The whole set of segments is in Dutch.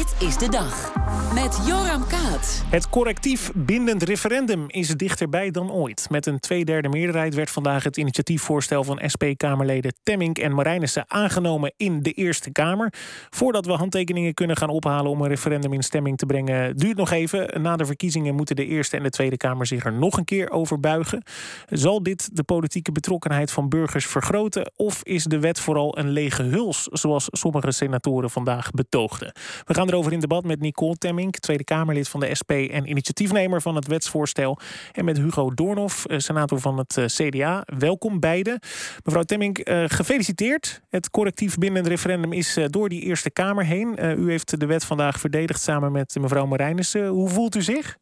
Dit is de dag. Met Joram Kaat. Het correctief bindend referendum is dichterbij dan ooit. Met een tweederde meerderheid werd vandaag het initiatiefvoorstel van SP-Kamerleden Temmink en Marijnissen aangenomen in de Eerste Kamer. Voordat we handtekeningen kunnen gaan ophalen om een referendum in stemming te brengen, duurt nog even. Na de verkiezingen moeten de Eerste en de Tweede Kamer zich er nog een keer over buigen. Zal dit de politieke betrokkenheid van burgers vergroten? Of is de wet vooral een lege huls, zoals sommige senatoren vandaag betoogden? We gaan erover in debat met Nicole Temmink, Tweede Kamerlid van de SP en initiatiefnemer van het wetsvoorstel. En met Hugo Doornhoff, eh, senator van het eh, CDA. Welkom beiden. Mevrouw Temmink, eh, gefeliciteerd. Het correctief bindend referendum is door die Eerste Kamer heen. U heeft de wet vandaag verdedigd samen met mevrouw Marijnissen. Hoe voelt u zich?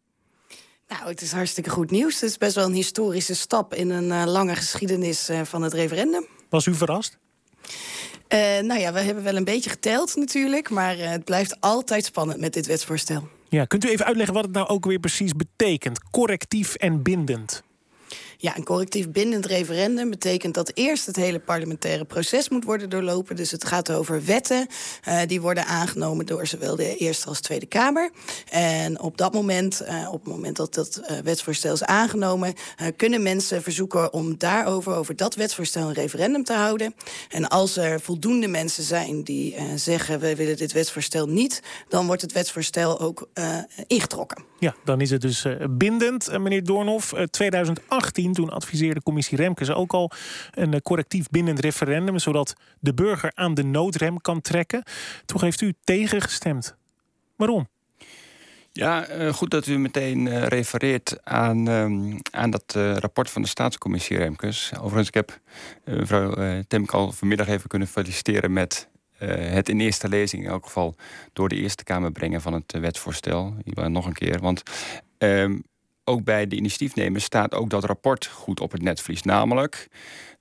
Nou, het is hartstikke goed nieuws. Het is best wel een historische stap in een lange geschiedenis van het referendum. Was u verrast? Uh, nou ja, we hebben wel een beetje geteld natuurlijk, maar uh, het blijft altijd spannend met dit wetsvoorstel. Ja, kunt u even uitleggen wat het nou ook weer precies betekent? Correctief en bindend. Ja, een correctief bindend referendum betekent dat eerst het hele parlementaire proces moet worden doorlopen. Dus het gaat over wetten uh, die worden aangenomen door zowel de Eerste als Tweede Kamer. En op dat moment, uh, op het moment dat dat uh, wetsvoorstel is aangenomen, kunnen mensen verzoeken om daarover, over dat wetsvoorstel, een referendum te houden. En als er voldoende mensen zijn die zeggen we willen dit wetsvoorstel niet, dan wordt het wetsvoorstel ook ingetrokken. Ja, dan is het dus bindend, meneer Doornhoff. 2018 toen adviseerde commissie Remkes ook al een eh, correctief bindend referendum, zodat de burger aan de noodrem kan trekken. Toch heeft u tegengestemd. Waarom? Ja, eh, goed dat u meteen uh, refereert aan, um, aan dat rapport van de staatscommissie Remkes. Overigens, ik heb mevrouw Temk al vanmiddag even kunnen feliciteren met het in eerste lezing, in elk geval door de Eerste Kamer brengen van het wetsvoorstel. Nog een keer. Want um, ook bij de initiatiefnemers staat ook dat rapport goed op het netvlies. Namelijk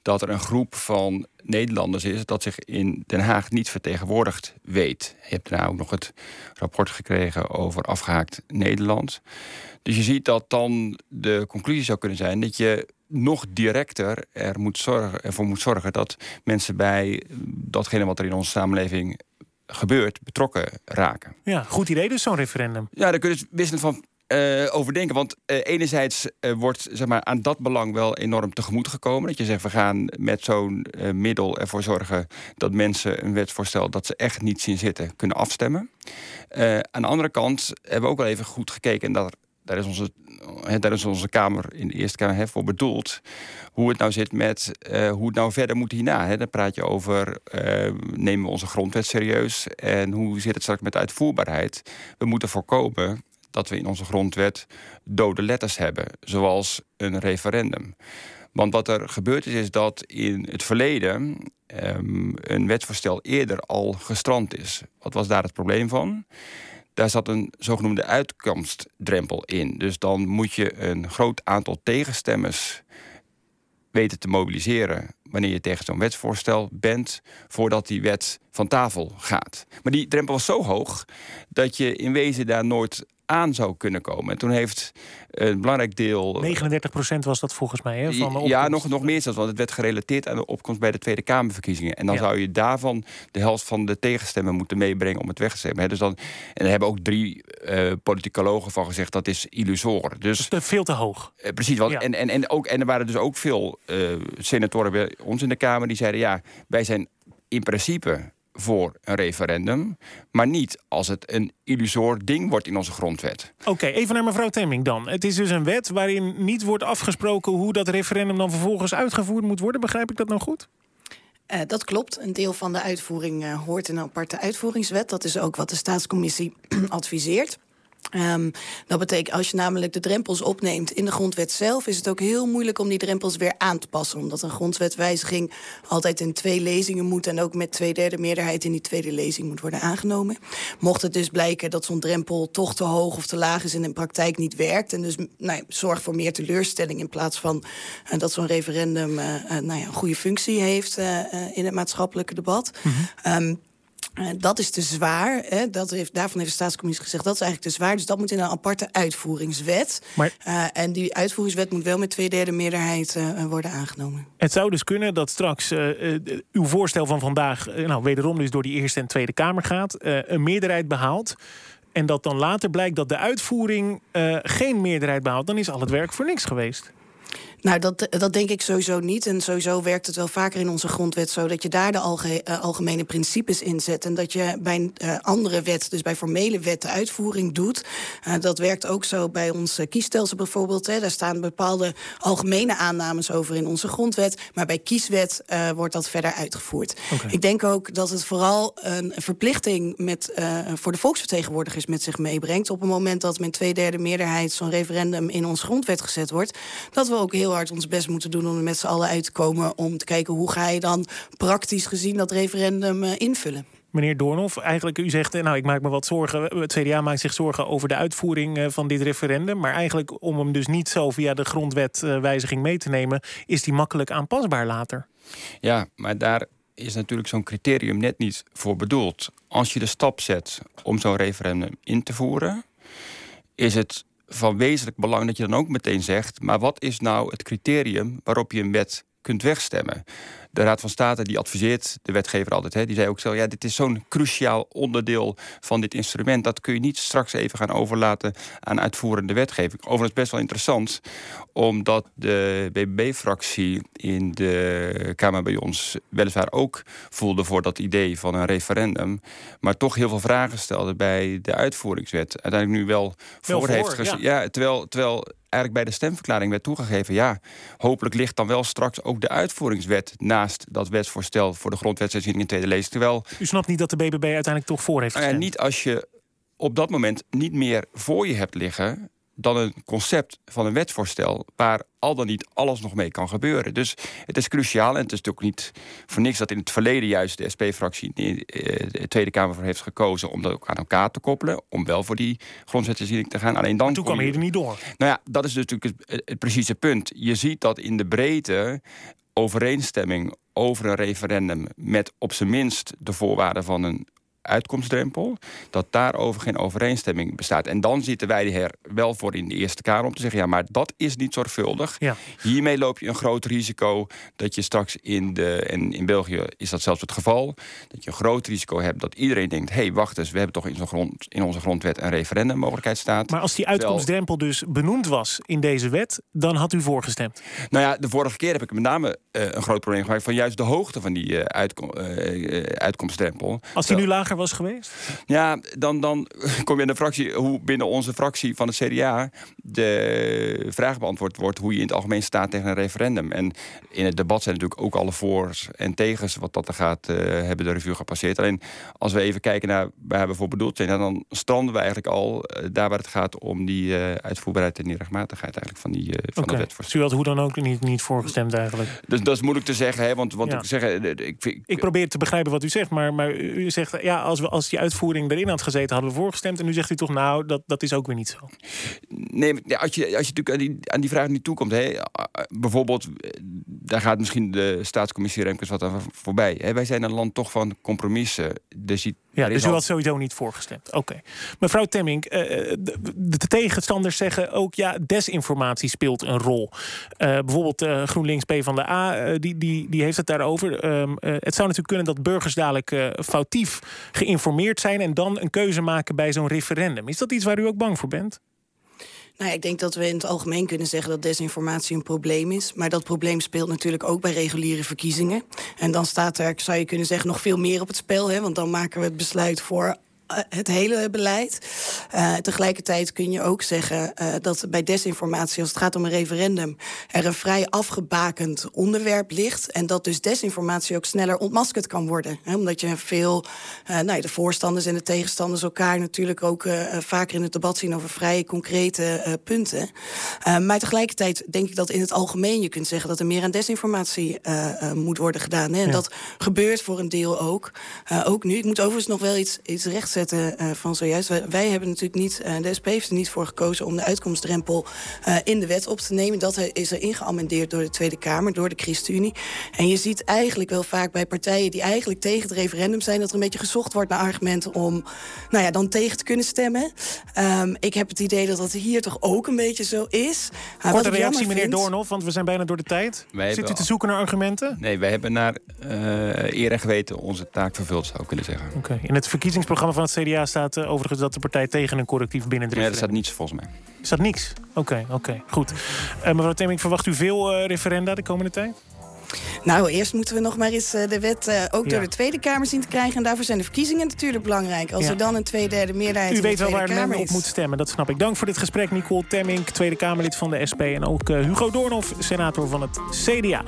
dat er een groep van Nederlanders is dat zich in Den Haag niet vertegenwoordigd weet. Je hebt daarna ook nog het rapport gekregen over afgehaakt Nederland. Dus je ziet dat dan de conclusie zou kunnen zijn dat je nog directer er moet zorgen, ervoor moet zorgen dat mensen bij datgene wat er in onze samenleving gebeurt betrokken raken. Ja, goed idee dus zo'n referendum. Ja, daar kun je wisselen van uh, overdenken. Want uh, enerzijds uh, wordt zeg maar, aan dat belang wel enorm tegemoet gekomen. Dat je zegt, we gaan met zo'n middel ervoor zorgen... dat mensen een wetsvoorstel dat ze echt niet zien zitten kunnen afstemmen. aan de andere kant hebben we ook wel even goed gekeken... en dat, daar, is onze, daar is onze Kamer in de Eerste Kamer voor bedoeld... hoe het nou zit met hoe het nou verder moet hierna. Hè. Dan praat je over, nemen we onze grondwet serieus... en hoe zit het straks met de uitvoerbaarheid? We moeten voorkomen dat we in onze grondwet dode letters hebben, zoals een referendum. Want wat er gebeurd is, is dat in het verleden um, een wetsvoorstel eerder al gestrand is. Wat was daar het probleem van? Daar zat een zogenoemde uitkomstdrempel in. Dus dan moet je een groot aantal tegenstemmers weten te mobiliseren wanneer je tegen zo'n wetsvoorstel bent, voordat die wet van tafel gaat. Maar die drempel was zo hoog dat je in wezen daar nooit aan zou kunnen komen. En toen heeft een belangrijk deel. 39% was dat volgens mij. Hè, van de ja, nog, nog meer zelfs, want het werd gerelateerd aan de opkomst bij de Tweede Kamerverkiezingen. En dan zou je daarvan de helft van de tegenstemmen moeten meebrengen om het weg te stemmen. Dus dan, en daar hebben ook drie uh, politicologen van gezegd dat is illusor. Dus, is veel te hoog. Uh, precies. Want, en, en, en, ook, en er waren dus ook veel uh, senatoren bij ons in de Kamer die zeiden: ja, wij zijn in principe voor een referendum, maar niet als het een illusor ding wordt in onze grondwet. Oké, even naar mevrouw Temming dan. Het is dus een wet waarin niet wordt afgesproken hoe dat referendum dan vervolgens uitgevoerd moet worden. Begrijp ik dat nou goed? Uh, dat klopt. Een deel van de uitvoering uh, hoort in een aparte uitvoeringswet. Dat is ook wat de staatscommissie adviseert. Um, dat betekent, als je namelijk de drempels opneemt in de grondwet zelf, is het ook heel moeilijk om die drempels weer aan te passen. Omdat een grondwetwijziging altijd in twee lezingen moet en ook met twee derde meerderheid in die tweede lezing moet worden aangenomen. Mocht het dus blijken dat zo'n drempel toch te hoog of te laag is en in praktijk niet werkt, en dus nou, zorg voor meer teleurstelling in plaats van uh, dat zo'n referendum uh, uh, nou ja, een goede functie heeft in het maatschappelijke debat. Mm -hmm. um, Uh, dat is te zwaar. Hè? Dat heeft, daarvan heeft de staatscommissie gezegd dat is eigenlijk te zwaar. Dus dat moet in een aparte uitvoeringswet. Maar, uh, en die uitvoeringswet moet wel met twee derde meerderheid uh, worden aangenomen. Het zou dus kunnen dat straks uw voorstel van vandaag, nou, wederom dus door die Eerste en Tweede Kamer gaat, een meerderheid behaalt. En dat dan later blijkt dat de uitvoering geen meerderheid behaalt, dan is al het werk voor niks geweest. Nou, dat, dat denk ik sowieso niet. En sowieso werkt het wel vaker in onze grondwet zo dat je daar de alge, uh, algemene principes in zet. En dat je bij een uh, andere wet, dus bij formele wet, de uitvoering doet. Uh, dat werkt ook zo bij ons kiesstelsel bijvoorbeeld. Hè. Daar staan bepaalde algemene aannames over in onze grondwet. Maar bij kieswet wordt dat verder uitgevoerd. Okay. Ik denk ook dat het vooral een verplichting met, voor de volksvertegenwoordigers met zich meebrengt. Op het moment dat met twee derde meerderheid zo'n referendum in onze grondwet gezet wordt. Dat we ook heel hard ons best moeten doen om er met z'n allen uit te komen. Om te kijken hoe ga je dan praktisch gezien dat referendum uh, invullen. Meneer Doornhoff, eigenlijk u zegt, nou ik maak me wat zorgen. Het CDA maakt zich zorgen over de uitvoering van dit referendum. Maar eigenlijk om hem dus niet zo via de grondwetwijziging mee te nemen, is die makkelijk aanpasbaar later. Ja, maar daar is natuurlijk zo'n criterium net niet voor bedoeld. Als je de stap zet om zo'n referendum in te voeren, is het van wezenlijk belang dat je dan ook meteen zegt... maar wat is nou het criterium waarop je een wet kunt wegstemmen? de Raad van State die adviseert de wetgever altijd. Hè, die zei ook zo, ja, dit is zo'n cruciaal onderdeel van dit instrument. Dat kun je niet straks even gaan overlaten aan uitvoerende wetgeving. Overigens best wel interessant, omdat de BBB-fractie in de Kamer bij ons weliswaar ook voelde voor dat idee van een referendum. Maar toch heel veel vragen stelde bij de uitvoeringswet. Uiteindelijk nu wel, voor, voor heeft gezien. Ja. ja, terwijl, terwijl eigenlijk bij de stemverklaring werd toegegeven... ja, hopelijk ligt dan wel straks ook de uitvoeringswet... naast dat wetsvoorstel voor de grondwetsherziening in tweede lezing. Terwijl, U snapt niet dat de BBB uiteindelijk toch voor heeft gestemd? Uh, niet als je op dat moment niet meer voor je hebt liggen dan een concept van een wetsvoorstel waar al dan niet alles nog mee kan gebeuren. Dus het is cruciaal en het is natuurlijk niet voor niks dat in het verleden juist de SP-fractie in eh, de Tweede Kamer voor heeft gekozen om dat ook aan elkaar te koppelen, om wel voor die grondwetsherziening te gaan. Alleen dan toen kwam je er niet door. Nou ja, dat is natuurlijk het, het precieze punt. Je ziet dat in de breedte overeenstemming over een referendum met op zijn minst de voorwaarden van een uitkomstdrempel, dat daarover geen overeenstemming bestaat. En dan zitten wij er wel voor in de Eerste Kamer om te zeggen: ja, maar dat is niet zorgvuldig. Ja. Hiermee loop je een groot risico dat je straks in de. En in België is dat zelfs het geval. Dat je een groot risico hebt dat iedereen denkt: hé, hey, wacht eens, we hebben toch in, grond, in onze grondwet een referendummogelijkheid staat. Maar als die uitkomstdrempel dus benoemd was in deze wet, dan had u voorgestemd? Nou ja, de vorige keer heb ik met name uh, een groot probleem gemaakt van juist de hoogte van die uh, uitkom, uh, uitkomstdrempel. Als die nu lager was geweest? Ja, dan, dan kom je in de fractie, hoe binnen onze fractie van het CDA de vraag beantwoord wordt hoe je in het algemeen staat tegen een referendum. En in het debat zijn natuurlijk ook alle voor's en tegens wat dat er gaat, uh, hebben de revue gepasseerd. Alleen als we even kijken naar waar we voor bedoeld zijn, dan stranden we eigenlijk al uh, daar waar het gaat om die uh, uitvoerbaarheid en die rechtmatigheid eigenlijk van die van okay. de wet. Dus u had hoe dan ook niet, niet voorgestemd eigenlijk? Dus dat is moeilijk te zeggen, hè, want, want ja. ik, zeg, ik, ik, ik probeer te begrijpen wat u zegt, maar, maar u zegt ja, als we als die uitvoering erin had gezeten, hadden we voorgestemd. En nu zegt u toch, nou, dat, dat is ook weer niet zo. Nee, als je, als je natuurlijk aan die, aan die vraag niet toekomt, hè, bijvoorbeeld, daar gaat misschien de staatscommissie Remkes wat aan voorbij. Hè. Wij zijn een land toch van compromissen. Dus, ja, dus u had sowieso niet voorgestemd. Oké. Mevrouw Temming, uh, de, de, tegenstanders zeggen ook, ja, desinformatie speelt een rol. Uh, bijvoorbeeld uh, GroenLinks P van de A, die, die, die heeft het daarover. Um, het zou natuurlijk kunnen dat burgers dadelijk foutief geïnformeerd zijn en dan een keuze maken bij zo'n referendum. Is dat iets waar u ook bang voor bent? Nou, ik denk dat we in het algemeen kunnen zeggen dat desinformatie een probleem is. Maar dat probleem speelt natuurlijk ook bij reguliere verkiezingen. En dan staat er, zou je kunnen zeggen, nog veel meer op het spel. Hè? Want dan maken we het besluit voor het hele beleid. Uh, tegelijkertijd kun je ook zeggen uh, dat bij desinformatie, als het gaat om een referendum, er een vrij afgebakend onderwerp ligt. En dat dus desinformatie ook sneller ontmaskerd kan worden. Hè, omdat je veel, uh, nou, de voorstanders en de tegenstanders elkaar natuurlijk ook vaker in het debat zien over vrij concrete punten. maar tegelijkertijd denk ik dat in het algemeen je kunt zeggen dat er meer aan desinformatie moet worden gedaan. Hè. En ja. dat gebeurt voor een deel ook. ook nu. Ik moet overigens nog wel iets, iets rechts uh, van zojuist. Wij, wij, hebben natuurlijk niet, uh, de SP heeft er niet voor gekozen om de uitkomstdrempel uh, in de wet op te nemen. Dat is er ingeamendeerd door de Tweede Kamer, door de ChristenUnie. En je ziet eigenlijk wel vaak bij partijen die eigenlijk tegen het referendum zijn, dat er een beetje gezocht wordt naar argumenten om nou ja, dan tegen te kunnen stemmen. Um, ik heb het idee dat dat hier toch ook een beetje zo is. Korte reactie, meneer Doornhoff, want we zijn bijna door de tijd. Zit u te zoeken naar argumenten? Nee, wij hebben naar eer en geweten onze taak vervuld, zou ik kunnen zeggen. Oké. In het verkiezingsprogramma van het CDA staat uh, overigens dat de partij tegen een correctief binnen Ja, er staat niets volgens mij. Er staat niks? Oké, okay, oké, okay, goed. Uh, mevrouw Temming, verwacht u veel uh, referenda de komende tijd? Nou, eerst moeten we nog maar eens de wet ook ja. door de Tweede Kamer zien te krijgen. En daarvoor zijn de verkiezingen natuurlijk belangrijk. Als ja. er dan een tweederde meerderheid U weet wel waar men op moet stemmen, dat snap ik. Dank voor dit gesprek, Nicole Temming, Tweede Kamerlid van de SP. En ook Hugo Doornhoff, senator van het CDA.